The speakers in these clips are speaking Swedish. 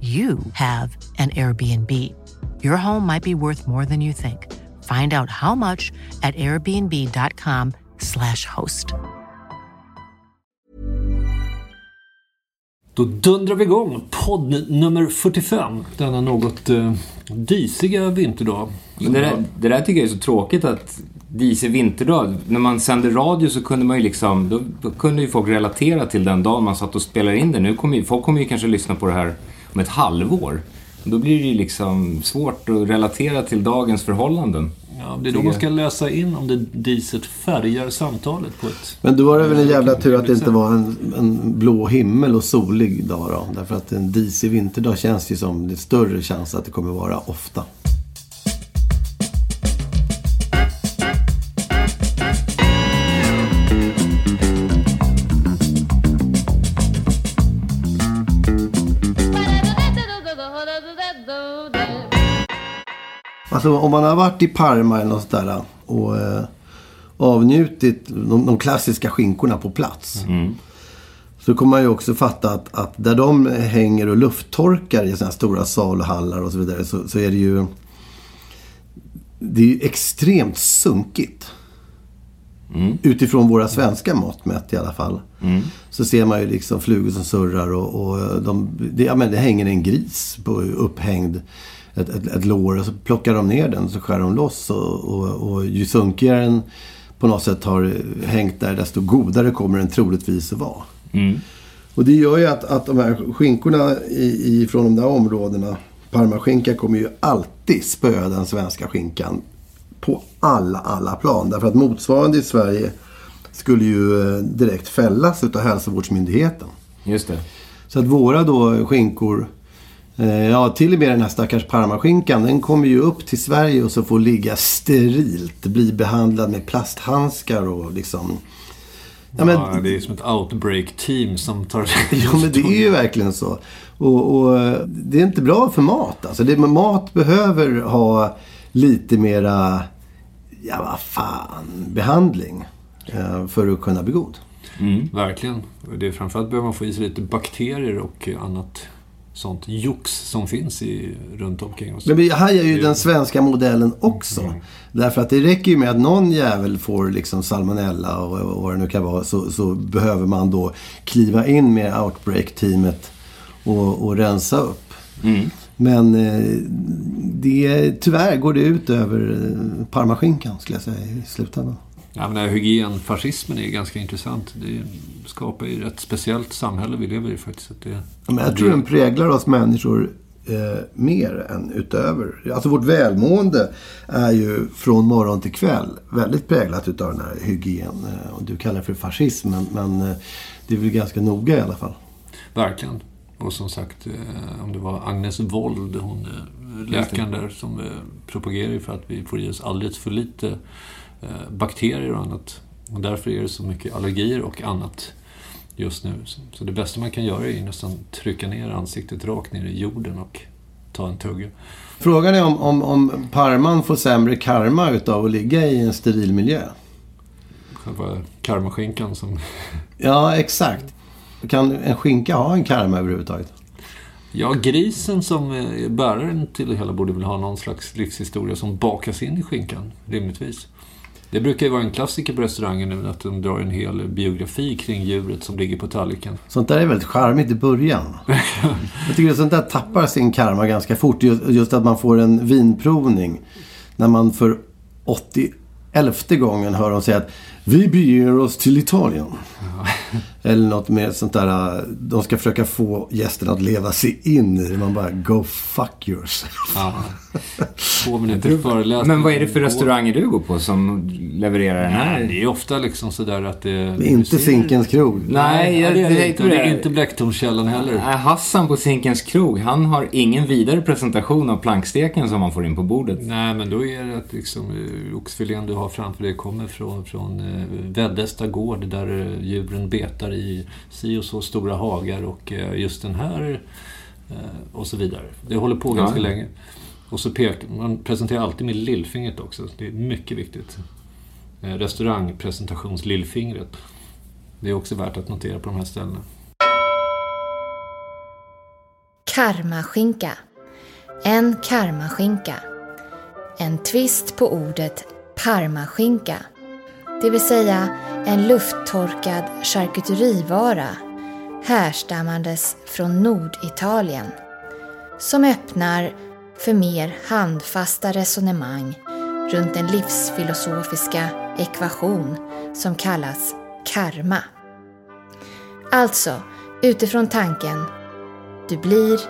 you have an Airbnb. Your home might be worth more than you think. Find out how much at airbnb.com slash host. Då dundrar vi igång podd nummer 45. Denna något eh, disiga vinterdag. Men det, där, det där tycker jag är så tråkigt att disig vinterdag. När man sände radio så kunde man ju liksom, då, då kunde ju folk relatera till den dagen man satt och spelade in det. Nu kommer ju, folk kommer ju kanske lyssna på det här om ett halvår. Då blir det ju liksom svårt att relatera till dagens förhållanden. Ja, det är då man ska läsa in om det diset färgar samtalet på ett... Men då var det väl en jävla tur att det inte var en, en blå himmel och solig dag då. Därför att en disig vinterdag känns ju som det är större chans att det kommer vara ofta. Alltså om man har varit i Parma eller något sådär och eh, avnjutit de, de, klassiska skinkorna på plats. Mm. Så kommer man ju också fatta att, att där de hänger och lufttorkar i sådana stora saluhallar och så vidare så, så är det ju det är ju extremt sunkigt. Mm. Utifrån våra svenska mått mätt i alla fall. Mm. Så ser man ju liksom flugor som surrar och, och de, det, ja, men det hänger en gris på upphängd ett, ett, ett lår och så plockar de ner den och så skär de loss. Och, och, och ju sunkigare den på något sätt har hängt där desto godare kommer den troligtvis att vara. Mm. Och det gör ju att, att de här skinkorna i, i, från de där områdena, Parmaskinka kommer ju alltid spöa den svenska skinkan på alla, alla plan. Därför att motsvarande i Sverige skulle ju eh, direkt fällas utav hälsovårdsmyndigheten. Just det. Så att våra då skinkor ja, till och med den här stackars parmaskinkan, den kommer ju upp till Sverige och så får ligga sterilt. Bli behandlad med plasthandskar och liksom... Ja, men, ja, det är som ett outbreak-team som tar... ja, men det är ju verkligen så. Och, och, det är inte bra för mat. Alltså, det, mat behöver ha lite mera, ja vad fan, behandling. Eh, för att kunna bli god. Mm, verkligen. Det är framförallt behöver man få i sig lite bakterier och annat sånt jox som finns i, runt omkring oss. Men vi hajar ju den svenska modellen också. Mm. Därför att det räcker ju med att någon jävel får liksom salmonella och, och vad det nu kan vara. Så, så behöver man då kliva in med outbreak-teamet och, och rensa upp. Mm. Men eh, det, tyvärr går det ut över eh, parmaskinkan skulle jag säga i slutändan. Ja, men hygienfascismen är ganska intressant. Det skapar ju ett speciellt samhälle vi lever i faktiskt. Det, men jag tror den präglar oss människor eh, mer än utöver. Alltså vårt välmående är ju från morgon till kväll väldigt präglat utav den här hygien. Eh, och du kallar det för fascism, men, men eh, det är väl ganska noga i alla fall. Verkligen. Och som sagt, eh, om det var Agnes Wold, hon läkaren där, som propagerar för att vi får i oss alldeles för lite bakterier och annat. Och därför är det så mycket allergier och annat just nu. Så det bästa man kan göra är nästan trycka ner ansiktet rakt ner i jorden och ta en tugga. Frågan är om, om, om Parman får sämre karma utav att ligga i en steril miljö. Själva karmaskinkan som... Ja, exakt. Kan en skinka ha en karma överhuvudtaget? Ja, grisen som är bäraren till det hela borde väl ha någon slags livshistoria som bakas in i skinkan, rimligtvis. Det brukar ju vara en klassiker på restaurangen nu att de drar en hel biografi kring djuret som ligger på tallriken. Sånt där är väldigt charmigt i början. Jag tycker att sånt där tappar sin karma ganska fort. Just, just att man får en vinprovning. När man för 80 elfte gången hör dem säga att vi beger oss till Italien. Eller något mer sånt där. De ska försöka få gästerna att leva sig in i det. Man bara, go fuck yourself. Ja. Två minuter föreläsning. Men vad är det för restauranger du går på som levererar den här? Nej, det är ofta liksom sådär att det... Det är inte Zinkens krog. Nej, Ja, det är det jag inte. Det är inte Blecktornskällan heller. Hassan på Zinkens krog, han har ingen vidare presentation av planksteken som man får in på bordet. Nej, men då är det att liksom, eh, oxfilén du har framför dig kommer från, från eh, Väddesta gård där eh, djuren betar i si och så stora hagar och eh, just den här eh, och så vidare. Det håller på ganska Ja. länge. Och så pekar man presenterar alltid med lillfingret också. Det är mycket viktigt. Eh, Restaurangpresentations-lillfingret. Det är också värt att notera på de här ställena. Karmaskinka. En karmaskinka. En twist på ordet parmaskinka. Det vill säga en lufttorkad charkuterivara härstammandes från Norditalien som öppnar för mer handfasta resonemang runt den livsfilosofiska ekvation som kallas karma. Alltså, utifrån tanken du blir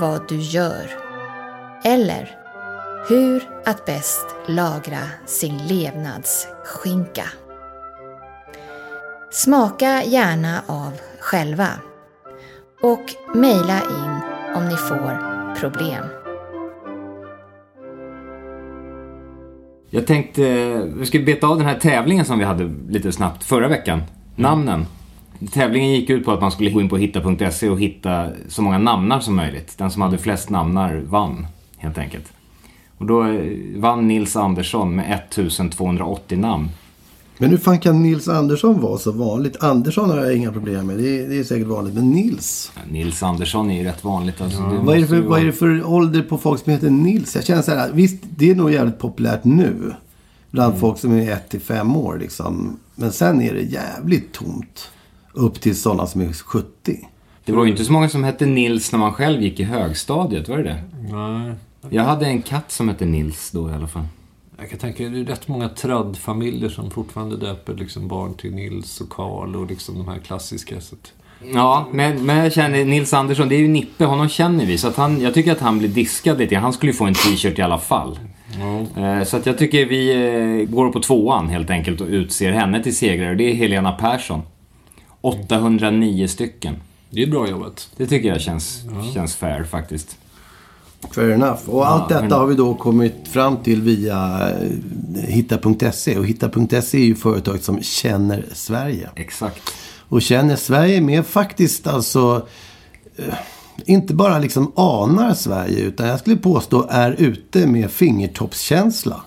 vad du gör. Eller hur att bäst lagra sin levnadsskinka. Smaka gärna av själva. Och mejla in om ni får problem. Jag tänkte, vi ska beta av den här tävlingen som vi hade lite snabbt förra veckan. Namnen. Tävlingen gick ut på att man skulle gå in på hitta.se och hitta så många namnar som möjligt. Den som hade flest namnar vann, helt enkelt. Och då eh, vann Nils Andersson med 1280 namn. Men hur fan kan Nils Andersson vara så vanligt? Andersson har jag inga problem med. Det är, det är säkert vanligt. Men Nils? Ja, Nils Andersson är ju rätt vanligt. Alltså, det Vad är, för, ju vad är det för ålder på folk som heter Nils? Jag känner så här, visst det är nog jävligt populärt nu. Bland Mm. folk som är 1 till 5 år liksom. Men sen är det jävligt tomt. Upp till sådana som är 70. Det var ju inte så många som hette Nils när man själv gick i högstadiet, var det det? Nej, Jag hade en katt som hette Nils då i alla fall. Jag kan tänka, det är rätt många traddfamiljer som fortfarande döper liksom barn till Nils och Karl och liksom de här klassiska. Så att, Ja, men, men jag känner Nils Andersson, det är ju Nippe, honom känner vi. Så att han, jag tycker att han blir diskad lite. Han skulle ju få en t-shirt i alla fall. Eh, Så att jag tycker vi eh, går på tvåan helt enkelt och utser henne till segrare. Det är Helena Persson. 809 stycken. det är bra jobbat. Det tycker jag känns, känns fair faktiskt. Fair enough. Och allt detta har vi då kommit fram till via eh, hitta.se. Och hitta.se är ju företaget som känner Sverige. Exakt. Och känner Sverige med faktiskt alltså eh, inte bara liksom anar Sverige utan jag skulle påstå är ute med fingertoppskänsla.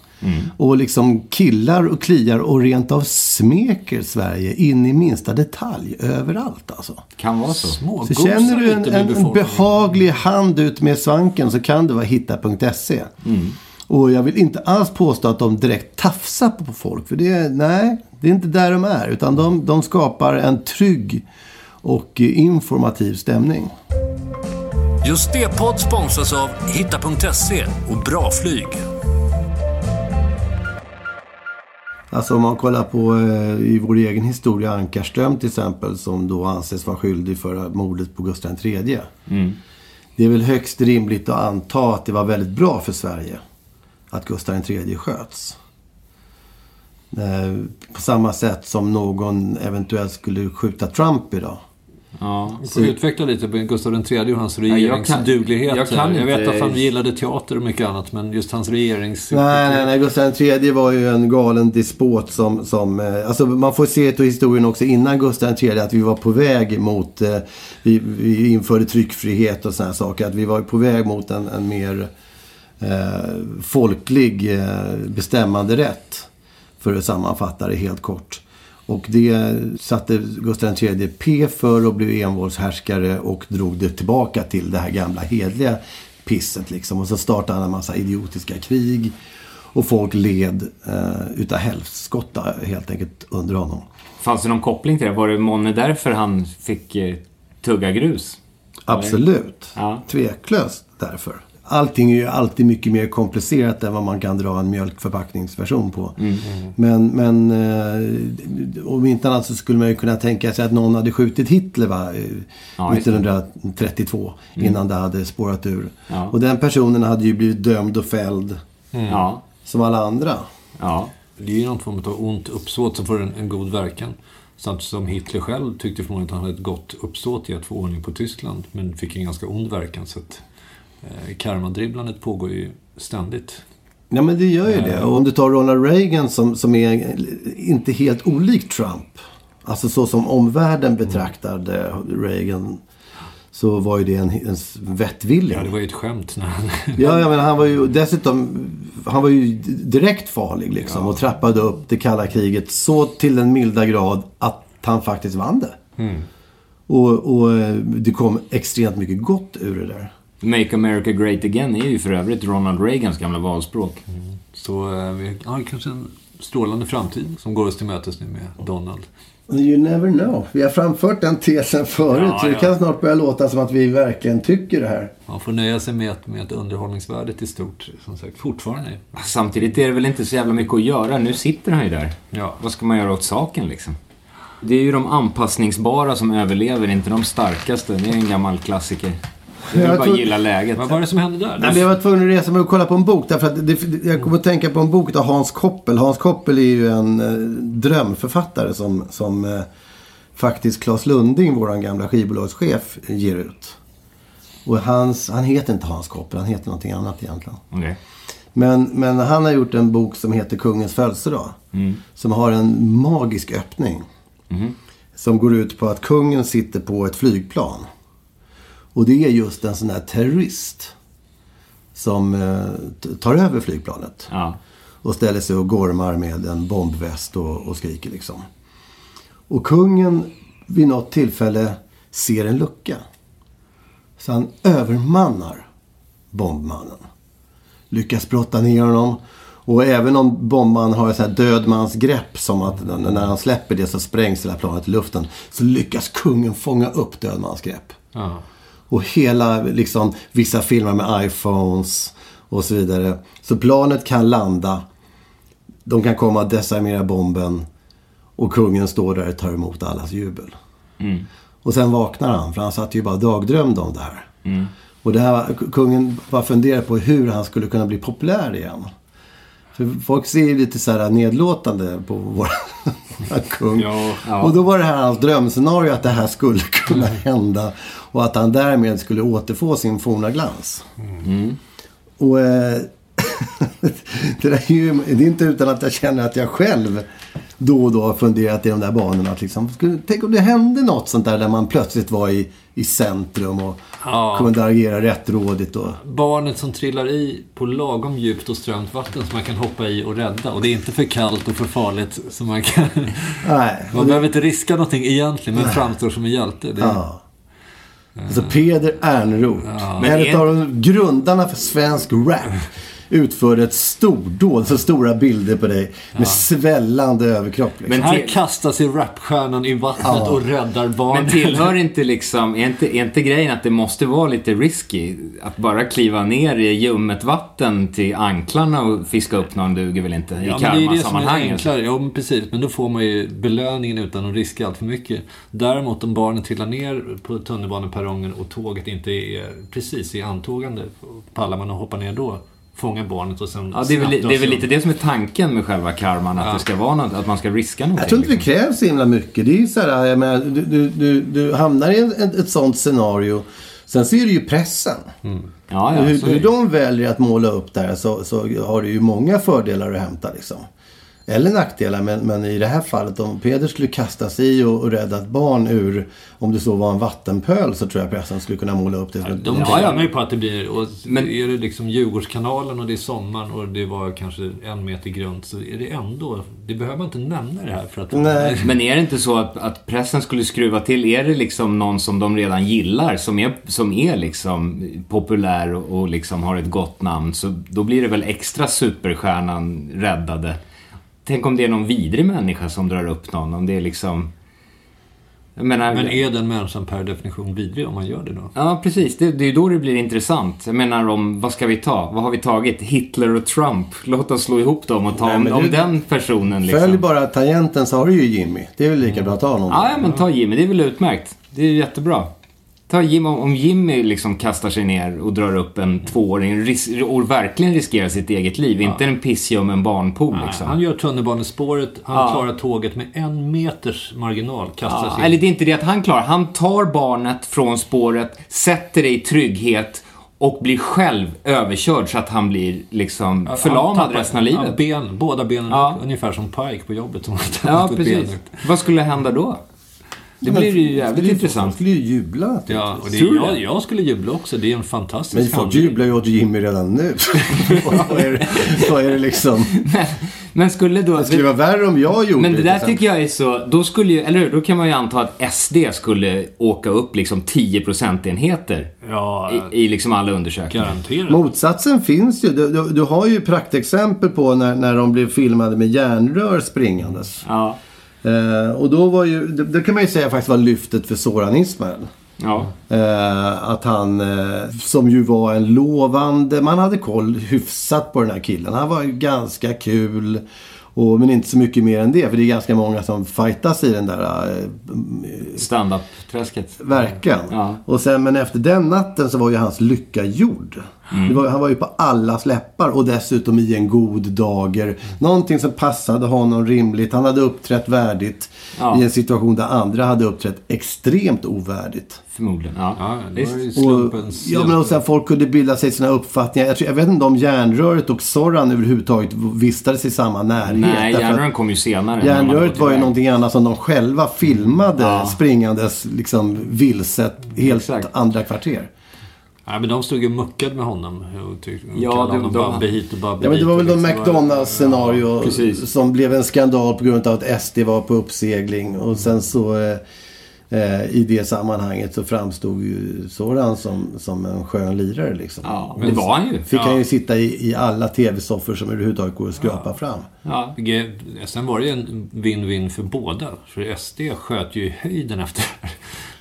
Och liksom killar och kliar och rent av smeker Sverige in i minsta detalj överallt alltså. Kan vara så. Små, Så känner du en, en, behaglig hand ut med svanken så kan det vara hitta.se. Och jag vill inte alls påstå att de direkt tafsar på folk. För det är, nej, det är inte där de är. Utan de, de skapar en trygg och informativ stämning. Just det podd sponsras av Hitta.se och Bra Flyg. Alltså om man kollar på eh, i vår egen historia Ankarström till exempel som då anses vara skyldig för mordet på Gustav III. Det är väl högst rimligt att anta att det var väldigt bra för Sverige att Gustav III sköts. Eh, på samma sätt som någon eventuellt skulle skjuta Trump idag. Ja. Får utveckla lite Gustav III och hans regeringsduglighet. jag Jag, kan jag vet att han gillade teater och mycket annat, men just hans regerings... Nej, nej, nej. Gustav III var ju en galen despot som... som eh, alltså man får se till historien också innan Gustav III att vi var på väg mot... Eh, vi, vi införde tryckfrihet och sådana saker. Att vi var på väg mot en, en mer eh, folklig eh, bestämmande rätt. För att sammanfatta det helt kort. Och det satte Gustav III P för och blev envåldshärskare och drog det tillbaka till det här gamla hedliga pisset liksom. Och så startade han en massa idiotiska krig. Och folk led eh, utav helskotta helt enkelt under honom. Fanns det någon koppling till det? Var det månne därför han fick eh, tugga grus? Absolut. Ja. Tveklöst därför. Allting är ju alltid mycket mer komplicerat än vad man kan dra en mjölkförpackningsversion på. Mm. Men, men eh, om inte annat så skulle man ju kunna tänka sig att någon hade skjutit Hitler va? eh, Ja, just det. Mm. 1932 innan det hade spårat ur. Ja. Och den personen hade ju blivit dömd och fälld Ja. som alla andra. Ja. Det är ju någon form av ont uppsåt som får en, en god verkan. Samtidigt som Hitler själv tyckte förmodligen att han hade ett gott uppsåt i att få ordning på Tyskland. Men fick en ganska ond verkan. Så att karmadribblandet pågår ju ständigt. Ja men det gör ju det. Och om du tar Ronald Reagan som, som är inte helt olik Trump. Alltså så som omvärlden betraktade Reagan. Så var ju det en, en vettvilling. Ja, det var ju ett skämt när han... Ja, ja, men han var ju dessutom han var ju direkt farlig liksom. Och trappade upp det kalla kriget så till den milda grad att han faktiskt vann det. Och, och eh, det kom extremt mycket gott ur det där. Make America Great Again är ju för övrigt Ronald Reagans gamla valspråk. Så eh, vi har kanske en strålande framtid som går oss till mötes nu med Donald. You never know. Vi har framfört den tesen förut. Ja, så det ja. kan snart börja låta som att vi verkligen tycker det här. Man får nöja sig med att, med att underhållningsvärdet i stort, som sagt, fortfarande är. Samtidigt är det väl inte så jävla mycket att göra. Nu sitter han ju där. Ja. Vad ska man göra åt saken liksom? Det är ju de anpassningsbara som överlever, inte de starkaste. Det är en gammal klassiker. Är Jag bara tror- gilla läget. Vad var det som hände där? Nej, men jag var tvungen att resa mig och kolla på en bok. Därför att det, jag kom att tänka på en bok av Hans Koppel. Hans Koppel är ju en eh, drömförfattare som, som eh, faktiskt Claes Lunding, vår gamla skivbolagschef, ger ut. Och hans, han heter inte Hans Koppel, han heter någonting annat egentligen. Okej. Men, men han har gjort en bok som heter Kungens födelsedag. Som har en magisk öppning. Som går ut på att kungen sitter på ett flygplan. Och det är just en sån där terrorist. Som eh, tar över flygplanet. Ja. Och ställer sig och gormar med en bombväst och, och skriker liksom. Och kungen vid något tillfälle ser en lucka. Så han övermannar bombmannen. Lyckas brotta ner honom. Och även om bombmannen har ett så här dödmansgrepp som att när han släpper det så sprängs hela planet i luften. Så lyckas kungen fånga upp dödmansgrepp. Ja. Och hela, liksom, vissa filmer med iPhones och så vidare. Så planet kan landa. De kan komma och desarmera bomben. Och kungen står där och tar emot allas jubel. Och sen vaknar han, för han satt ju bara dagdrömde om det här. Och det här, kungen bara funderade på hur han skulle kunna bli populär igen. För folk ser ju lite så här nedlåtande på vår kung. Ja. Och då var det här hans drömscenario att det här skulle kunna hända. Och att han därmed skulle återfå sin forna glans. Och eh, det, är ju, det är inte utan att jag känner att jag själv då och då har funderat i de där banorna. Att liksom, tänk om det hände något sånt där där man plötsligt var i, i centrum och Ja. kunde agera rättrådigt. Och, Barnet som trillar i på lagom djupt och strömt vatten som man kan hoppa i och rädda. Och det är inte för kallt och för farligt så man kan... nej, Man det, behöver inte riska någonting egentligen, men framstår som en hjälte. Det är... ja. Alltså Peder Ernroth, Men en är- av grundarna för svensk rap, utförde ett stordåd. Så stora bilder på dig med svällande överkropp. Liksom. Men Här kastar sig rapstjärnan i vattnet och räddar barnet. Men tillhör inte liksom, är inte, är inte grejen att det måste vara lite risky? Att bara kliva ner i ljummet vatten till anklarna och fiska upp någon duger väl inte i Ja, men det är det som är karmasammanhang? enklare. Ja, men precis. Men då får man ju belöningen utan att riska allt för mycket. Däremot om barnen trillar ner på tunnelbaneperrongen och tåget inte är precis i antågande, pallar man att hoppa ner då? Fånga barnet och sen Ja, det är, väl, det är väl lite det som är tanken med själva karman, att Ja. det ska vara något, att man ska riska någonting. Jag tror inte det liksom. krävs så himla mycket. Det är ju så här, jag menar, du, du, du, du hamnar i en, ett, ett sånt scenario. Sen är det ju pressen. Ja, ja, hur, hur de väljer att måla upp det här så, så har det ju många fördelar att hämta liksom. Eller nackdelar. Men, men i det här fallet om Peder skulle kasta sig i och, och rädda ett barn ur, om det så var en vattenpöl, så tror jag pressen skulle kunna måla upp det. De Ja, ja. tjänar ju på att det blir... Och Men- är det liksom Djurgårdskanalen och det är sommaren och det var kanske en meter grunt så är det ändå... Det behöver man inte nämna det här för att... Nej. Men är det inte så att, att pressen skulle skruva till? Är det liksom någon som de redan gillar, som är, som är liksom populär och, och liksom har ett gott namn, så då blir det väl extra superstjärnan räddade. Tänk om det är någon vidrig människa som drar upp någon, om det är liksom... Jag menar... Men är den människan per definition vidrig om man gör det då? Ja, precis. Det, det är då det blir intressant. Jag menar om, vad ska vi ta? Vad har vi tagit? Hitler och Trump. Låt oss slå ihop dem och ta Nej, om, men om den personen liksom. Följ bara tangenten så har du ju Jimmy. Det är väl lika bra att ta honom. Ja, ja, men ta Jimmy. Det är väl utmärkt. Det är jättebra. Ta Jimmy, om Jimmy liksom kastar sig ner och drar upp en tvååring och verkligen riskerar sitt eget liv. Inte en pissljummen barnpool liksom. Han gör tunnelbanespåret, han Ja. klarar tåget med en meters marginal. Kastar Ja, sig eller det är inte det att han klarar. Han tar barnet från spåret, sätter det i trygghet och blir själv överkörd så att han blir liksom förlamad tappar- resten av livet. Ja, ben, båda benen Ja. ungefär som Pike på jobbet. Som Ja, precis. ben ut. Vad skulle hända då? Det blir ju jävligt De intressant. skulle ju jubla Ja, och det, du jag, det? jag skulle jubla också. Det är en fantastisk Men folk jublar ju åt Jimmy redan nu. vad, är det, vad är det liksom? Men skulle då... Det skulle vara värre om jag gjorde Men det där tycker jag är så, då skulle ju, eller hur? Då kan man ju anta att SD skulle åka upp liksom 10 procentenheter Ja, i, i liksom alla undersökningar. garanterat. Motsatsen finns ju. Du, du, du har ju praktexempel på när, när de blev filmade med järnrör springandes. Ja. Eh, och då var ju, det, det kan man ju säga faktiskt var lyftet för Soran Ismail. Ja. Eh, att han, eh, som ju var en lovande, man hade koll hyfsat på den här killen. Han var ju ganska kul. Och, men inte så mycket mer än det. För det är ganska många som fightas i den där eh, Stand-up-träsket. Verkligen. Ja. Och sen, men efter den natten så var ju hans lycka gjord. Mm. Var, han var ju på allas läppar och dessutom i en god dager. Någonting som passade honom rimligt. Han hade uppträtt värdigt Ja. i en situation där andra hade uppträtt extremt ovärdigt. Förmodligen. Ja. Ja, det var ju Och, slumpens... ja, men och sen folk kunde bilda sig sina uppfattningar. Jag, tror, jag vet inte om järnröret och Soran överhuvudtaget vistades i samma närhet. Nej, järnrören kom ju senare. Järnröret var ju iväg. någonting annat som de själva filmade Ja. springandes liksom vilset helt Exakt. andra kvarter. Nej, men de stod ju muckade med honom. Och tyck, Ja, kallade det- honom de- Babbe hit och Babbe Ja men det var och väl någon liksom- McDonalds-scenario precis. som blev en skandal på grund av att SD var på uppsegling. Och sen så eh, i det sammanhanget så framstod ju Soran som, som en skön lirare liksom. Ja, det var han ju. Fick Ja. han ju sitta i, i alla tv-soffor som överhuvudtaget går att skrapa fram. Ja. Sen var det ju en win-win för båda. För SD sköt ju i höjden efter det.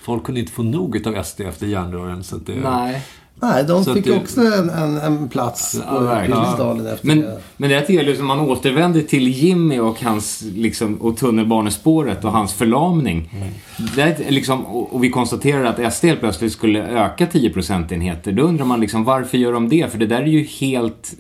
Folk kunde inte få nog av SD efter järnrören. Så att det, Nej. Nej, de Så fick det- också en, en, en plats Ja, på piedestalen efter Men, det. men det jag liksom, man återvänder till Jimmy och hans, liksom, och tunnelbanespåret och hans förlamning. Det är liksom, och, och vi konstaterar att SD helt plötsligt skulle öka 10 procentenheter. Då undrar man liksom, varför gör de det? För det där är ju helt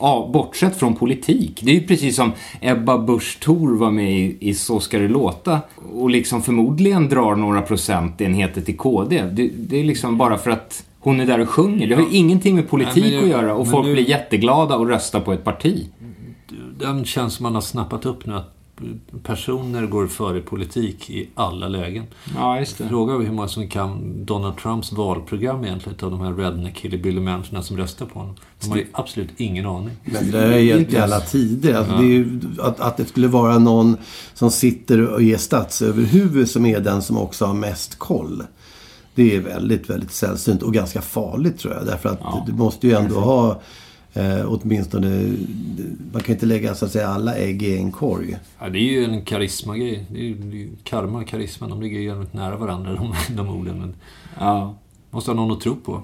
ja, bortsett från politik. Det är ju precis som Ebba Busch Thor var med i, i Så ska det låta och liksom förmodligen drar några procentenheter till KD. Det, det är liksom bara för att hon är där och sjunger. Det har ju ingenting med politik Nej, jag- att göra och folk nu- blir jätteglada och röstar på ett parti. Den känns som man har snappat upp nu. Att personer går före politik i alla lägen. Ja, just det. Fråga hur många som kan Donald Trumps valprogram egentligen. av de här redneck hillbilly människorna som röstar på honom. De har ju absolut ingen aning. Men det där är helt i alla tider. Alltså, det är ju, att, att det skulle vara någon som sitter och är statsöverhuvud som är den som också har mest koll. Det är väldigt, väldigt sällsynt och ganska farligt tror jag. Därför att du måste ju ändå ha eh, åtminstone... Man kan inte lägga så att säga alla ägg i en korg. Ja, det är ju en karisma-grej. Det är ju, det är ju karma och karisma. De ligger ju jävligt nära varandra, de, de orden. Men Ja. måste ha någon att tro på.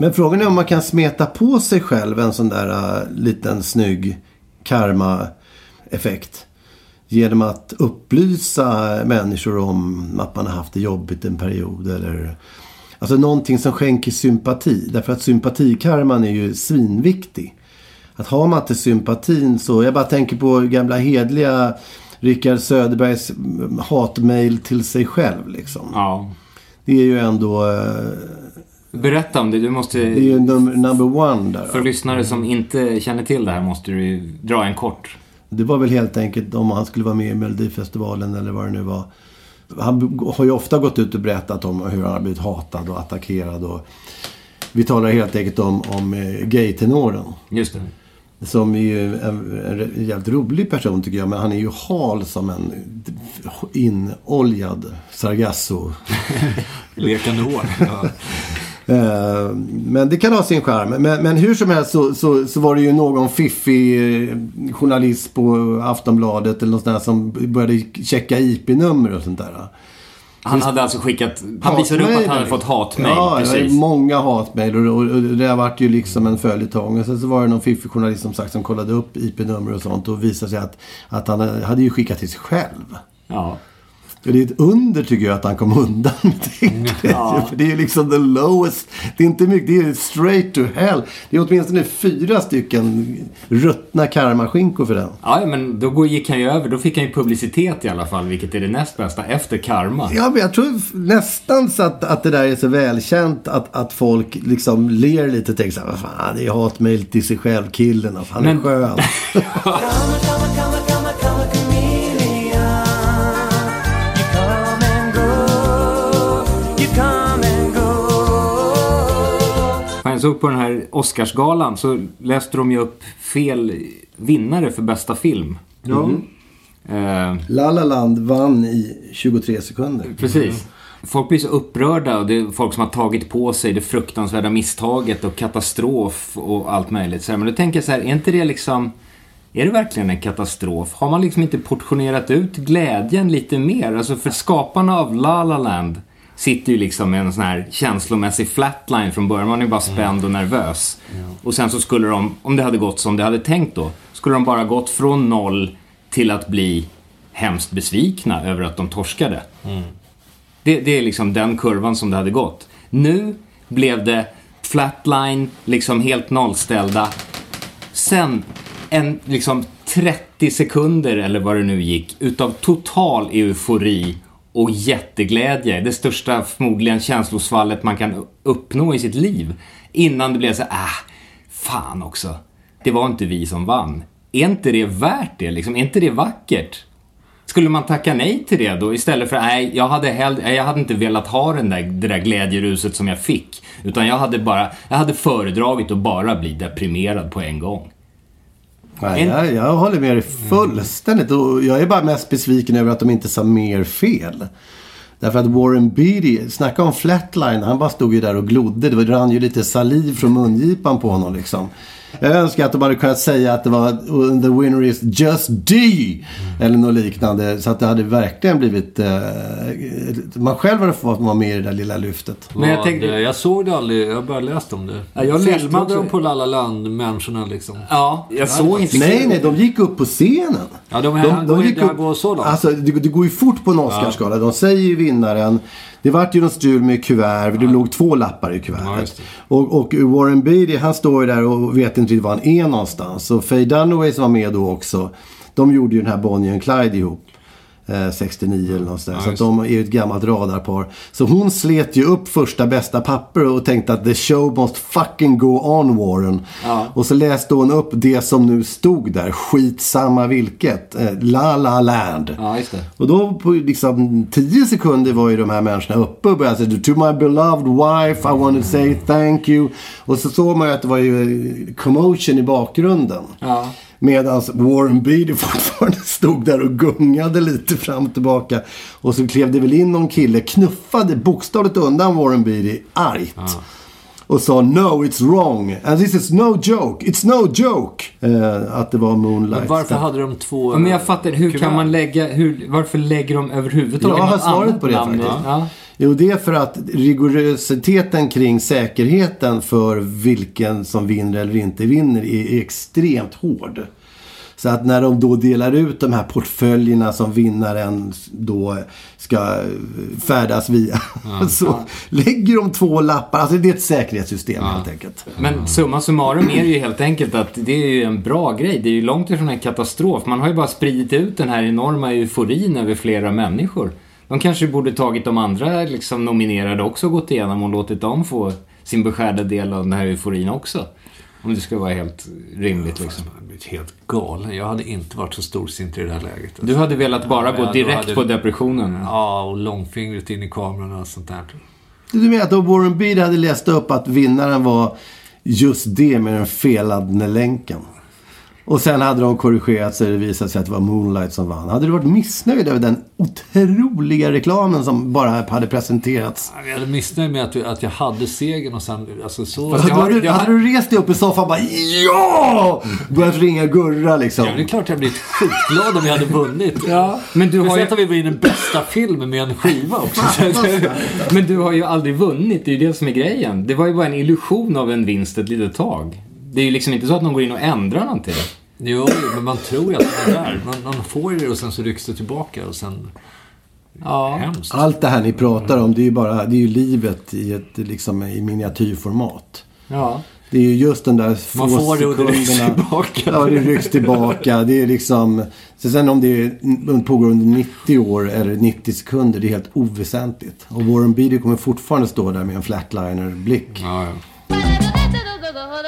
Men frågan är om man kan smeta på sig själv en sån där uh, liten snygg karma-effekt. Genom att upplysa människor om att man har haft det jobbigt en period. Eller, alltså någonting som skänker sympati. Därför att sympatikarman är ju svinviktig. Att har man inte sympatin så... Jag bara tänker på gamla hedliga Rickard Söderbergs mm, hatmail till sig själv. Liksom. Ja. Det är ju ändå... Berätta om det. Du måste... Det är ju num- number one där. För lyssnare som inte känner till det här måste du dra en kort. Det var väl helt enkelt om han skulle vara med i Melodifestivalen eller vad det nu var. Han har ju ofta gått ut och berättat om hur han har blivit hatad och attackerad. Och vi talar helt enkelt om, om eh, gaytenoren. Just det. Som är ju en, en jävligt rolig person tycker jag. Men han är ju hal som en inoljad Sargasso. Lekande hår. Ja. Eh, Men det kan ha sin charm. Men, men hur som helst så, så, så var det ju någon fiffig eh, journalist på Aftonbladet eller något sånt där som började checka IP-nummer och sånt där. Han hade alltså skickat... Han visade upp att han hade fått hatmejl. Ja, precis. många hatmejl och, och, och det har varit ju liksom en följetong. Och sen så var det någon fiffig journalist som sagt som kollade upp IP-nummer och sånt och visade sig att, att han hade ju skickat till sig själv. Ja. Det är ett under tycker jag att han kom undan med det. För det är ju liksom the lowest. Det är inte mycket, det är straight to hell. Det är åtminstone fyra stycken ruttna karmaskinkor för den. Ja, men då går- gick han ju över. Då fick han ju publicitet i alla fall, vilket är det näst bästa efter karma. Ja, men jag tror nästan så att, att det där är så välkänt att, att folk liksom ler lite och tänker så här, vad fan, det är hatmejl till sig själv, killen, han är Men- skön. Jag såg på den här Oscarsgalan så läste de ju upp fel vinnare för bästa film. Ja. Eh, La La Land vann i 23 sekunder. Precis. Folk blir så upprörda och det är folk som har tagit på sig det fruktansvärda misstaget och katastrof och allt möjligt. Så här, Men då tänker jag så här, är inte det liksom... Är det verkligen en katastrof? Har man liksom inte portionerat ut glädjen lite mer? Alltså för skaparna av La La Land sitter ju liksom med en sån här känslomässig flatline från början. Man är bara spänd och nervös. Och sen så skulle de, om det hade gått som det hade tänkt då, skulle de bara gått från noll till att bli hemskt besvikna över att de torskade. Det, det är liksom den kurvan som det hade gått. Nu blev det flatline, liksom helt nollställda. Sen en liksom 30 sekunder eller vad det nu gick utav total eufori och jätteglädje. Det största förmodligen känslosvallet man kan uppnå i sitt liv. Innan det blev så ah, fan också. Det var inte vi som vann. Är inte det värt det liksom? Är inte det vackert? Skulle man tacka nej till det då istället för nej, jag hade, hell- jag hade inte velat ha den där, det där glädjeruset som jag fick. Utan jag hade bara, jag hade föredragit att bara bli deprimerad på en gång. Nej, En- jag, jag håller med dig fullständigt. Och jag är bara mest besviken över att de inte sa mer fel. Därför att Warren Beatty, snacka om flatline, han bara stod ju där och glodde. Det rann ju lite saliv från mungipan på honom liksom. Jag önskar att de hade kunnat säga att det var "Oh, the winner is just D. Eller något liknande. Så att det hade verkligen blivit... Eh, man själv hade fått vara med i det där lilla lyftet. Men jag tänkte- jag såg det aldrig, jag har bara läst om det. Ja, jag läste Filmade också. de på La La Land, människorna liksom? Ja, jag såg inte Nej, nej, de gick upp på scenen. Ja, de, de, de, de, går så långt. Alltså, det, det går ju fort på en Oscarsgala. De säger ju vinnaren. Det vart ju någon strul med kuvert. Det låg två lappar i Ja, kuvertet. det. och, och Warren Beatty, han står ju där och vet inte riktigt var han är någonstans. Och Faye Dunaway som var med då också. De gjorde ju den här Bonnie and Clyde ihop. Eh, 69 eller något sådär. så att just de är ju ett gammalt radarpar. Så hon slet ju upp första bästa papper och tänkte att the show must fucking go on Warren. Och så läste hon upp det som nu stod där. Skitsamma vilket. Eh, La La Land. Ja. Och då på liksom 10 sekunder var ju de här människorna uppe och började säga To my beloved wife I want to say thank you. Och så såg man ju att det var ju eh, commotion i bakgrunden. Ja. Medan Warren Beatty fortfarande stod där och gungade lite fram och tillbaka. Och så klev det väl in någon kille, knuffade bokstavligt undan Warren Beatty argt. Och sa no it's wrong. And this is no joke. It's no joke. Eh, att det var Moonlight. Men varför hade de två Ja, men jag fattar, hur kuvert? kan man lägga, hur, varför lägger de överhuvudtaget Jag har något svaret på det namn faktiskt. Ja. Jo, det är för att rigorositeten kring säkerheten för vilken som vinner eller inte vinner är extremt hård. Så att när de då delar ut de här portföljerna som vinnaren då ska färdas via. så lägger de två lappar. Alltså det är ett säkerhetssystem helt enkelt. Men summa summarum är det ju helt enkelt att det är ju en bra grej. Det är ju långt ifrån en katastrof. Man har ju bara spridit ut den här enorma euforin över flera människor. De kanske borde tagit de andra liksom, nominerade också och gått igenom och låtit dem få sin beskärda del av den här euforin också. Om det ska vara helt rimligt liksom. Jag hade blivit helt galen. Jag hade inte varit så storsint i det här läget. Du hade velat bara Ja, gå direkt hade- på depressionen. Ja, och långfingret in i kameran och sånt där. Du menar att om Warren Beatty hade läst upp att vinnaren var just det med den felande länken. Och sen hade de korrigerat sig det visade sig att det var Moonlight som vann. Hade du varit missnöjd över den otroliga reklamen som bara hade presenterats? Jag hade missnöjd med att, att jag hade segern och sen... Alltså så... Jag, hade, du, jag, hade du rest dig upp i soffan och bara ja! Börjat ringa Gurra liksom. Ja, det är klart jag blivit skitglad om jag hade vunnit. Ja, men du har ju... Om vi vinner bästa film med en skiva också. Men du har ju aldrig vunnit, det är ju det som är grejen. Det var ju bara en illusion av en vinst ett litet tag. Det är ju liksom inte så att någon går in och ändrar någonting. Jo, men man tror ju att det är där. Man, man får ju det och sen så rycks det tillbaka och sen... Ja. Hemskt. Allt det här ni pratar om, det är ju bara det är ju livet i, ett, liksom, i miniatyrformat. Ja. Det är ju just den där få Man får det och det rycks tillbaka. Ja, det rycks tillbaka. Det är liksom... Så sen om det är- pågår under 90 år eller 90 sekunder, det är helt oväsentligt. Och Warren Beatty kommer fortfarande stå där med en flatliner-blick. Ja, ja.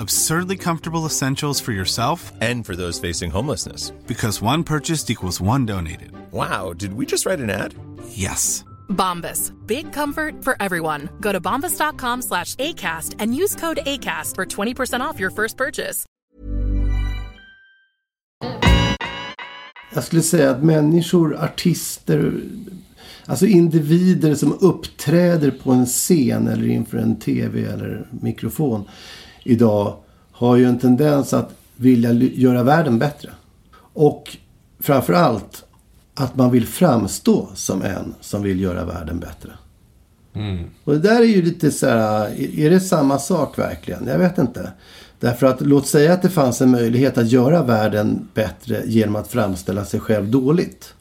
Absurdly comfortable essentials for yourself And for those facing homelessness. because one purchased equals one donated. Wow, did we just write an ad? Yes. Bombas. Big comfort for everyone. Go to bombas.com slash ACAST and use code ACAST for 20% off your first purchase. Jag skulle säga att människor, artister, alltså individer som uppträder på en scen eller inför en tv eller mikrofon idag har ju en tendens att vilja göra världen bättre. Och framför allt att man vill framstå som en som vill göra världen bättre. Och det där är ju lite så här, är det samma sak verkligen? Jag vet inte. Därför att låt säga att det fanns en möjlighet att göra världen bättre genom att framställa sig själv dåligt.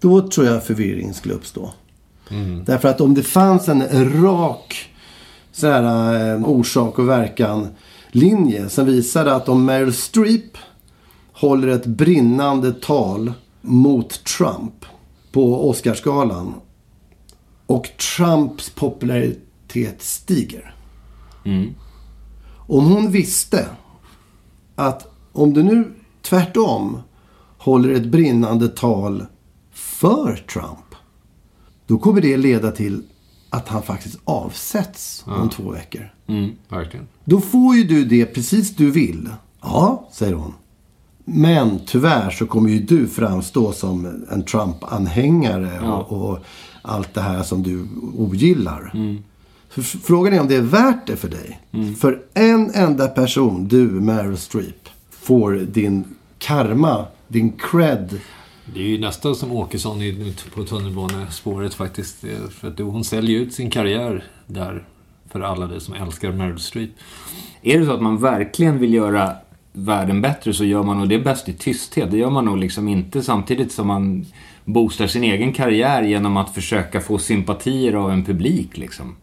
Då tror jag förvirring skulle uppstå. Därför att om det fanns en rak så här, eh, orsak och verkan linje som visade att om Meryl Streep håller ett brinnande tal mot Trump på Oscarsgalan och Trumps popularitet stiger. Om hon visste att om du nu tvärtom håller ett brinnande tal för Trump. Då kommer det leda till att han faktiskt avsätts om två veckor. Mm, verkligen. Då får ju du det precis du vill. Ja, säger hon. Men tyvärr så kommer ju du framstå som en Trump-anhängare och, och allt det här som du ogillar. F- frågan är om det är värt det för dig. För en enda person, du Meryl Streep, får din karma, din cred. Det är ju nästan som Åkesson på tunnelbanespåret faktiskt. För att hon säljer ut sin karriär där för alla de som älskar Meryl Streep. Är det så att man verkligen vill göra världen bättre så gör man nog det bäst i tysthet. Det gör man nog liksom inte samtidigt som man boostar sin egen karriär genom att försöka få sympatier av en publik liksom.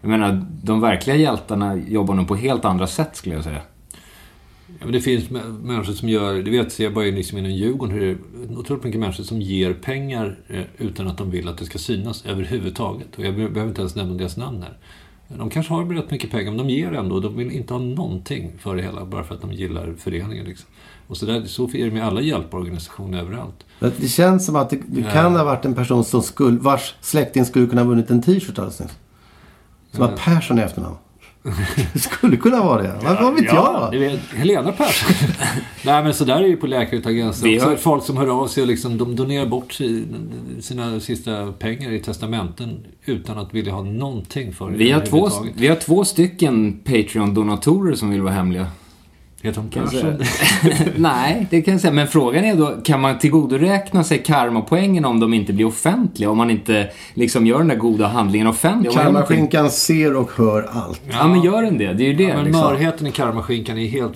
Jag menar, de verkliga hjältarna jobbar nog på helt andra sätt skulle jag säga. Ja, men det finns mä- människor som gör, det vet jag bara liksom inom Djurgården, hur det är otroligt mycket människor som ger pengar eh, utan att de vill att det ska synas överhuvudtaget. Och jag be- behöver inte ens nämna deras namn här. De kanske har rätt mycket pengar, men de ger ändå. De vill inte ha någonting för det hela, bara för att de gillar föreningen. Liksom. Och så, där, så är det med alla hjälporganisationer överallt. Det känns som att det, det kan ha varit en person som skulle, vars släkting skulle kunna ha vunnit en t-shirt alldeles nyss. Som har Persson i efternamn. Det skulle kunna vara det. Vad, vad vet Ja, jag? vet, Helena Persson. Nej, men så där är ju på Läkare utan gränser. Har- Folk som hör av sig och liksom, de donerar bort si- sina sista pengar i testamenten utan att vilja ha någonting för det Vi har, två, vi har två stycken Patreon-donatorer som vill vara hemliga. Heter de Kan jag Persson? säga. Nej, det kan jag säga. Men frågan är då, kan man tillgodoräkna sig karmapoängen om de inte blir offentliga? Om man inte liksom gör den där goda handlingen offentlig? Karmaskinkan ser och hör allt. Ja, men gör den det? Det är ju det. Ja, men liksom. mörheten i karmaskinkan är helt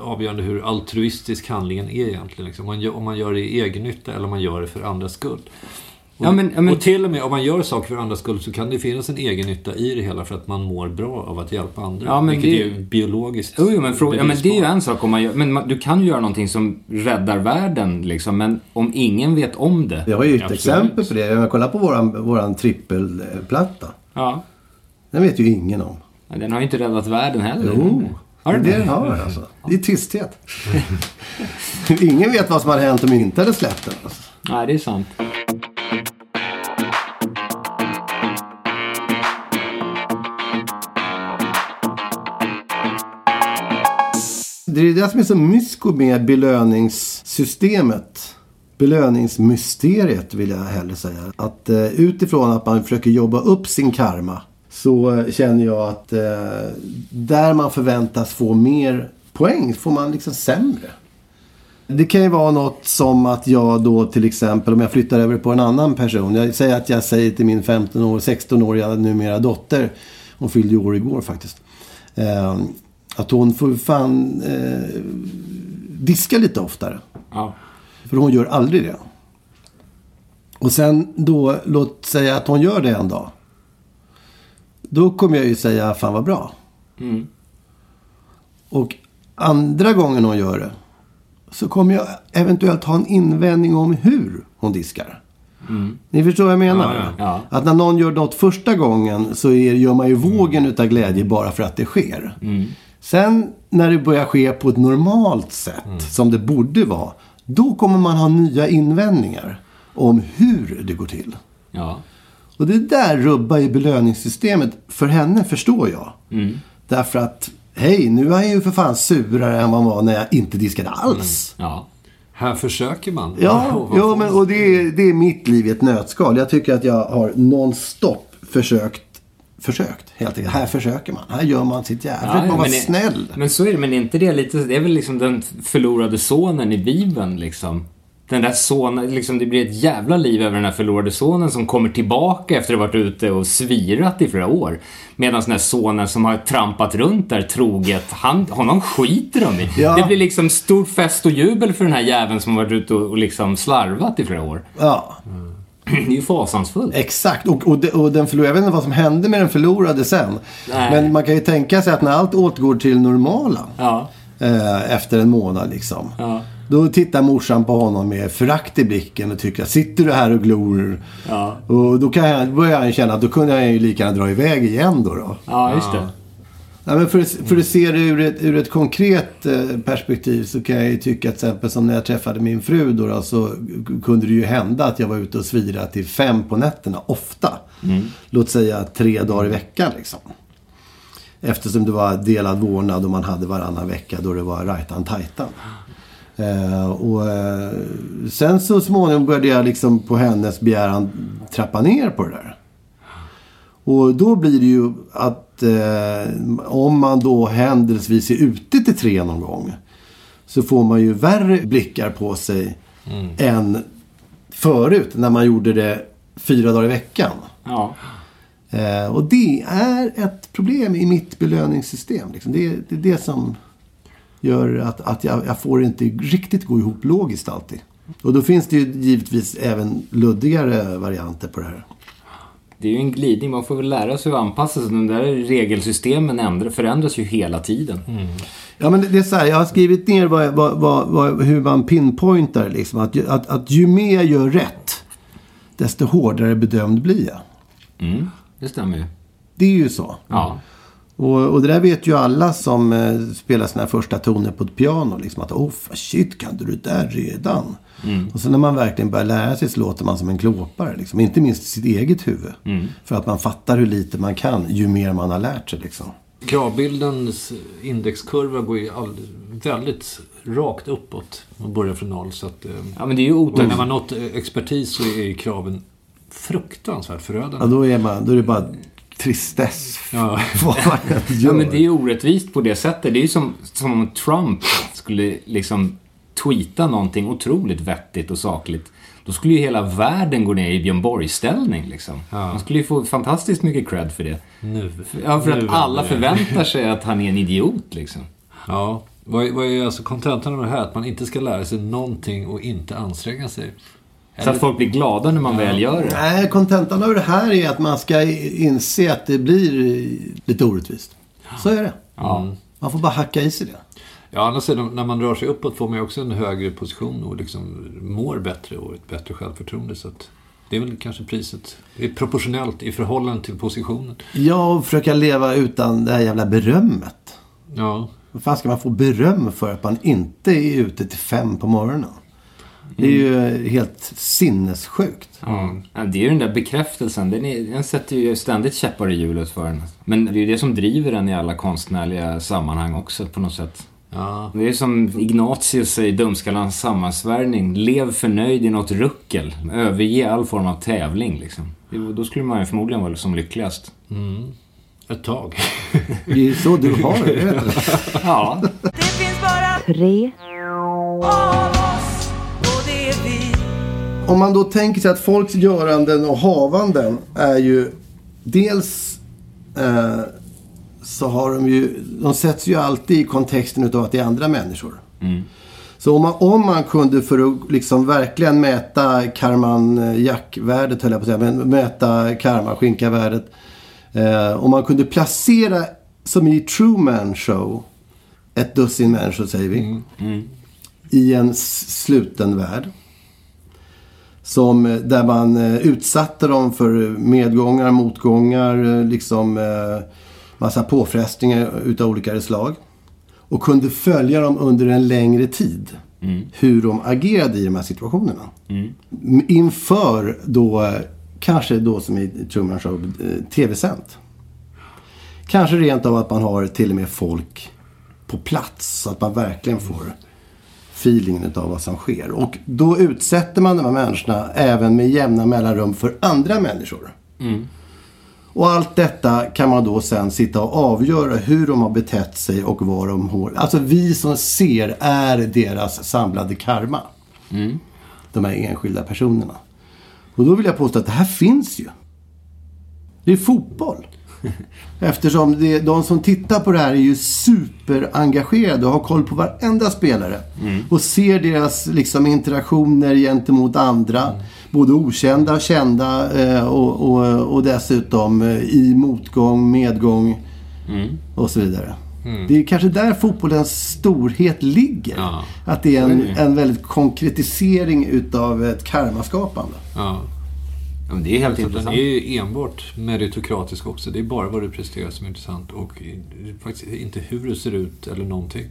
avgörande hur altruistisk handlingen är egentligen. Liksom. Om, man gör, om man gör det i egennytta eller om man gör det för andras skull. Och, Ja, men- ja, men- och till och med om man gör saker för andras skull så kan det finnas en egennytta i det hela för att man mår bra av att hjälpa andra. Ja, men vilket det- är ju biologiskt Jo, jo, men, fråga, ja, men det är ju en sak om man gör, men man, du kan ju göra någonting som räddar världen liksom, men om ingen vet om det. Vi har ju ett Absolut. exempel på det. Om jag kollar på våran, våran trippelplatta. Ja. Den vet ju ingen om. Men den har ju inte räddat världen heller. Jo, Har den det det? har den alltså. Det är tysthet. ingen vet vad som hade hänt om vi inte hade släppt den. Alltså. Nej, det är sant. Det är det som är så mysko med belöningssystemet. Belöningsmysteriet vill jag hellre säga. Att eh, utifrån att man försöker jobba upp sin karma så eh, känner jag att eh, där man förväntas få mer poäng får man liksom sämre. Det kan ju vara något som att jag då till exempel om jag flyttar över på en annan person. Jag säger att jag säger till min 15 år, 16-åriga numera dotter. Hon fyllde ju år igår faktiskt. Ehm, att hon får fan eh, diska lite oftare. Ja. För hon gör aldrig det. Och sen då, låt säga att hon gör det en dag. Då kommer jag ju säga, fan vad bra. Mm. Och andra gången hon gör det. Så kommer jag eventuellt ha en invändning om hur hon diskar. Ni förstår vad jag menar? Ja, ja, ja. Att när någon gör något första gången så är, gör man ju vågen utav glädje bara för att det sker. Sen när det börjar ske på ett normalt sätt, som det borde vara. Då kommer man ha nya invändningar om hur det går till. Ja. Och det där rubbar ju belöningssystemet för henne, förstår jag. Därför att, hej, nu är jag ju för fan surare än vad han var när jag inte diskade alls. Ja. Här försöker man. Ja, ja men, och det är, det är mitt liv i ett nötskal. Jag tycker att jag har nonstop försökt, försökt helt enkelt. Här försöker man. Här gör man sitt jävla. man vara men det- snäll. Men så är det, men är inte det lite, det är väl liksom den förlorade sonen i Bibeln liksom. Den där sonen, liksom det blir ett jävla liv över den här förlorade sonen som kommer tillbaka efter att ha varit ute och svirat i flera år. Medan den här sonen som har trampat runt där troget, han, honom skiter de i. Ja. Det blir liksom stor fest och jubel för den här jäveln som har varit ute och, och liksom slarvat i flera år. Ja, Det är ju fasansfullt. exakt. Och, och, och den förlorade, jag vet inte vad som hände med den förlorade sen. Nej. Men man kan ju tänka sig att när allt återgår till normala. Ja. Eh, efter en månad liksom. Ja. Då tittar morsan på honom med förakt i blicken och tycker sitter du här och glor? Ja. Och då kan jag, börjar han känna att då kunde jag ju lika gärna dra iväg igen då. då. Ja, just det. Ja, men för, för att se det ur ett, ur ett konkret eh, perspektiv så kan jag ju tycka att till exempel som när jag träffade min fru då, då så kunde det ju hända att jag var ute och svira till fem på nätterna, ofta. Låt säga tre dagar i veckan liksom. Eftersom det var delad vårdnad och man hade varannan vecka då det var rajtan tajtan. Eh, och eh, sen så småningom började jag liksom på hennes begäran trappa ner på det där. Och då blir det ju att eh, om man då händelsevis är ute till tre någon gång. Så får man ju värre blickar på sig än förut när man gjorde det fyra dagar i veckan. Ja. Eh, och det är ett problem i mitt belöningssystem. Liksom. Det, är- det är det som gör att, att jag, jag får inte riktigt gå ihop logiskt alltid. Och då finns det ju givetvis även luddigare varianter på det här. Det är ju en glidning. Man får väl lära sig att anpassa sig. De där regelsystemen ändra, förändras ju hela tiden. Mm. Ja, men det är så här, jag har skrivit ner vad, vad, vad, vad, hur man pinpointar liksom. Att, ju- att, att ju mer jag gör rätt, desto hårdare bedömd blir jag. Mm, det stämmer ju. Det är ju så. Ja. Och, och det där vet ju alla som eh, spelar sina första toner på ett piano. Liksom att, oh shit, kan du det där redan? Mm. Och sen när man verkligen börjar lära sig så låter man som en klåpare. Liksom. Inte minst i sitt eget huvud. Mm. För att man fattar hur lite man kan ju mer man har lärt sig. Liksom. Kravbildens indexkurva går ju all, väldigt rakt uppåt. Man börjar från noll. Så att, eh, Ja, men det är ju otäckt. när man nått eh, expertis så är ju kraven fruktansvärt förödande. Ja, då är, man, då är det bara tristess. Ja. Ja, men det är ju orättvist på det sättet. Det är ju som, som om Trump skulle liksom tweeta någonting otroligt vettigt och sakligt. Då skulle ju hela världen gå ner i Björn Borg-ställning liksom. Han skulle ju få fantastiskt mycket cred för det. Nu. Ja, för Nu att alla förväntar sig att han är en idiot liksom. Ja. Vad är, vad är alltså kontentan av det här? Att man inte ska lära sig någonting och inte anstränga sig. Så att folk blir glada när man väl gör det. Nej, kontentan av det här är att man ska inse att det blir lite orättvist. Så är det. Ja. Man får bara hacka i sig det. Ja, å andra sidan, när man rör sig uppåt får man ju också en högre position och liksom mår bättre och ett bättre självförtroende. Så att det är väl kanske priset. Det är proportionellt i förhållande till positionen. Ja, och försöka leva utan det här jävla berömmet. Ja, Vad fan ska man få beröm för att man inte är ute till fem på morgonen? Det är ju helt sinnessjukt. Ja. Ja, det är ju den där bekräftelsen. Den, är, den sätter ju ständigt käppar i hjulet för en. Men det är ju det som driver en i alla konstnärliga sammanhang också på något sätt. ja. Det är som Ignatius säger i Dumskallans sammansvärjning. Lev förnöjd i något ruckel. Överge all form av tävling liksom. Det- Då skulle man ju förmodligen vara som lyckligast. ett tag. Det är så du har det, vet du. Ja. Tre. Om man då tänker sig att folks göranden och havanden är ju dels eh, så har de ju, de sätts ju alltid i kontexten utav att det är andra människor. Så om man, om man kunde för att liksom verkligen mäta karman jack-värdet höll jag på att säga, men mäta karma skinka-värdet. Eh, om man kunde placera, som i Truman Show, ett dussin människor säger vi. I en sluten värld. Som, eh, där man eh, utsatte dem för medgångar, motgångar, eh, liksom massa påfrestningar utav olika slag. Och kunde följa dem under en längre tid. Hur de agerade i de här situationerna. M- Inför då, kanske då som i Truman Show, tv-sänt. Kanske rent av att man har till och med folk på plats. Så att man verkligen får feelingen av vad som sker. Och då utsätter man de här människorna även med jämna mellanrum för andra människor. Och allt detta kan man då sen sitta och avgöra hur de har betett sig och vad de har... Alltså vi som ser är deras samlade karma. De här enskilda personerna. Och då vill jag påstå att det här finns ju. Det är fotboll. Eftersom det, de som tittar på det här är ju superengagerade och har koll på varenda spelare. Och ser deras liksom, interaktioner gentemot andra. Både okända, kända eh, och, och, och dessutom eh, i motgång, medgång och så vidare. Det är kanske där fotbollens storhet ligger. Ja. Att det är en, en väldigt konkretisering utav ett karmaskapande. Ja. Ja, men det är helt Så den intressant. är ju enbart meritokratisk också. Det är bara vad du presterar som är intressant och faktiskt inte hur du ser ut eller någonting.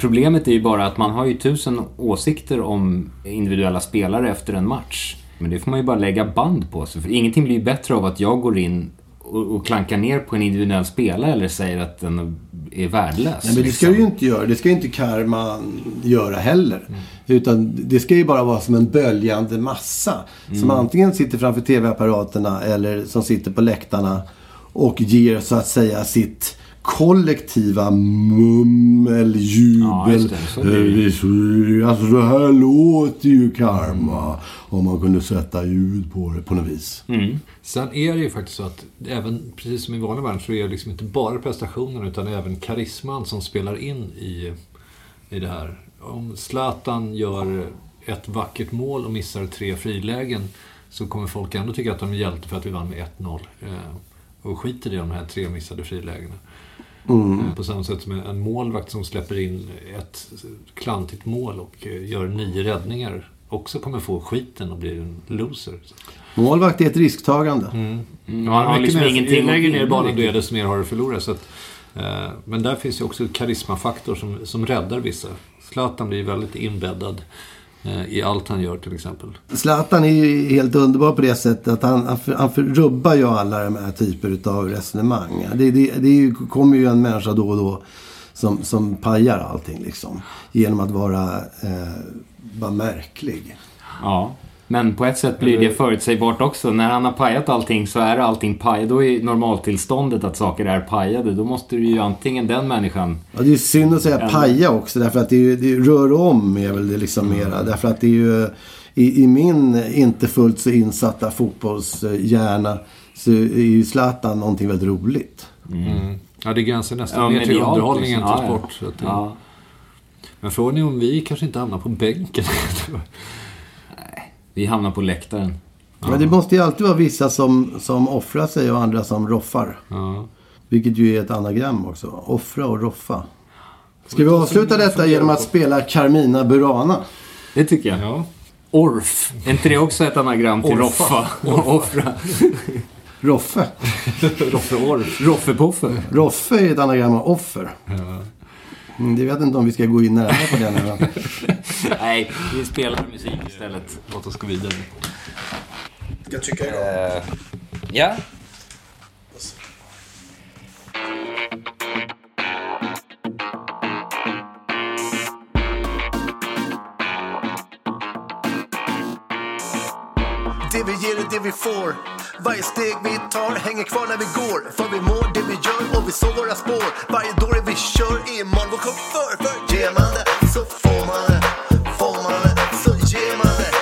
Problemet är ju bara att man har ju tusen åsikter om individuella spelare efter en match. Men det får man ju bara lägga band på sig. För ingenting blir ju bättre av att jag går in och, och klankar ner på en individuell spelare eller säger att den är värdelös. Nej, men det ska liksom. ju inte göra. Det ska ju inte karma göra heller. Utan det ska ju bara vara som en böljande massa. Som antingen sitter framför tv-apparaterna eller som sitter på läktarna. Och ger så att säga sitt kollektiva mummel, Ja, jubel. just det. Det. Eh, Alltså så här låter ju karma. Om man kunde sätta ljud på det på något vis. Sen är det ju faktiskt så att även, precis som i vanlig värld, så är det liksom inte bara prestationen utan även karisman som spelar in i, i det här. Om Zlatan gör ett vackert mål och missar tre frilägen så kommer folk ändå tycka att de är hjälte för att vi vann med 1-0. Eh, och skiter i de här tre missade frilägena. Mm. Eh, På samma sätt som en målvakt som släpper in ett klantigt mål och eh, gör nio räddningar också kommer få skiten och bli en loser. Målvakt är ett risktagande. Mm. Mm, Ja, han har liksom mer, ingenting ju att längre ner banan du är, desto mer har du förlorat. Så att, eh, men där finns ju också en karismafaktor som, som räddar vissa. Zlatan blir väldigt inbäddad eh, i allt han gör till exempel. Zlatan är ju helt underbar på det sättet att han, han, för, han för, rubbar ju alla de här typer av resonemang. Det, det, det är ju, kommer ju en människa då och då som, som pajar allting liksom. Genom att vara, eh, vara märklig. Ja. Men på ett sätt blir det förutsägbart också. När han har pajat allting så är allting pajat. Då är normaltillståndet att saker är pajade. Då måste du ju antingen den människan... Ja, det är synd att säga paja också därför att det, är, ju- det är, rör om är väl det liksom mera. Därför att det är ju i, i min inte fullt så insatta fotbollshjärna så är ju Zlatan någonting väldigt roligt. Mm. Ja, det gränsar nästan Ja, mer till underhållning än liksom. till Ja, ja. sport. Så att, Ja. Men frågan är om vi kanske inte hamnar på bänken. Vi hamnar på läktaren. Men det måste ju alltid vara vissa som, som offrar sig och andra som roffar. ja. Vilket ju är ett anagram också. Offra och roffa. Ska vi avsluta detta genom att spela Carmina Burana? Det tycker jag. ja. Orf. Är inte det också ett anagram till Orfa. roffa? Offra. Roffe. Roffe Orf. Roffepoffe. Roffe är ett anagram av offer. Mm, det vet inte om vi ska gå in närmare på det nu. Nej, vi spelar musik istället. Låt oss gå vidare. Ska jag trycka Eh, ja. Det vi ger är det vi får. Varje steg vi tar hänger kvar när vi går. För vi mår det vi gör och vi såg våra spår. Varje dåre vi kör är man vår chaufför. För ger man det så får man det. Får man det så ger man det.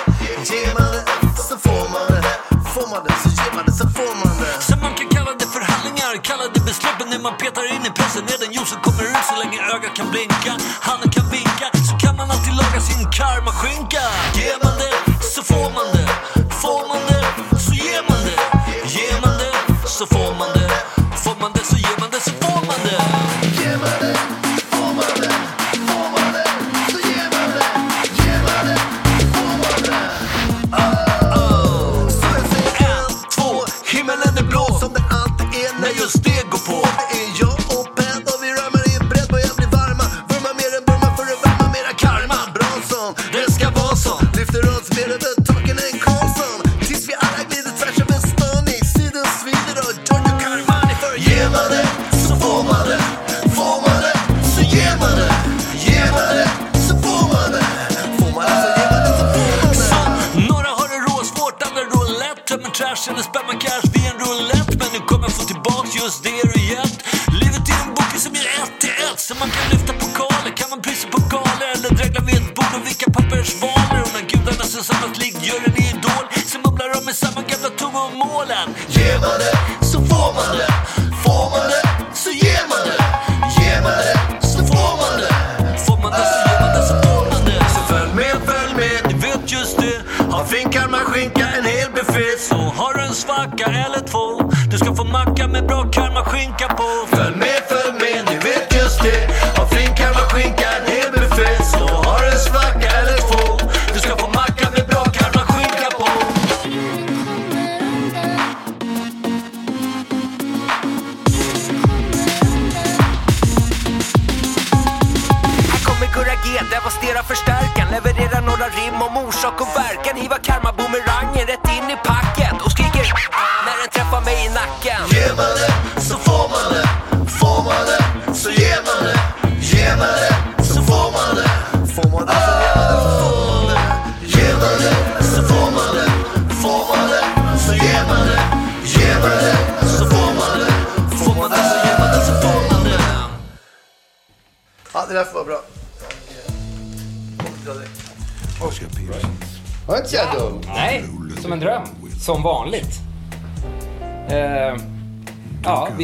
Ger man det så får man det. Får man det så ger man det så får man det. Sen man kan kalla det förhandlingar, kalla det beslut Men när man petar in i pressen är den ljuset kommer ut så länge ögat kan blinka Handen kan vinka, så kan man alltid laga sin karmaskinka Ger man det så får man det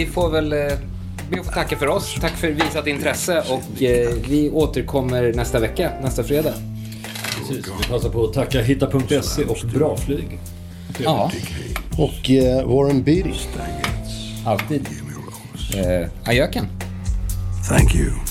vi får väl... Eh, vi får tacka för oss. Tack för visat intresse och eh, vi återkommer nästa vecka, nästa fredag. Precis. Vi passar på att tacka hitta.se och Bra Flyg. Ja. Och eh, Warren Beatty. Alltid. Eh, ajöken. Thank you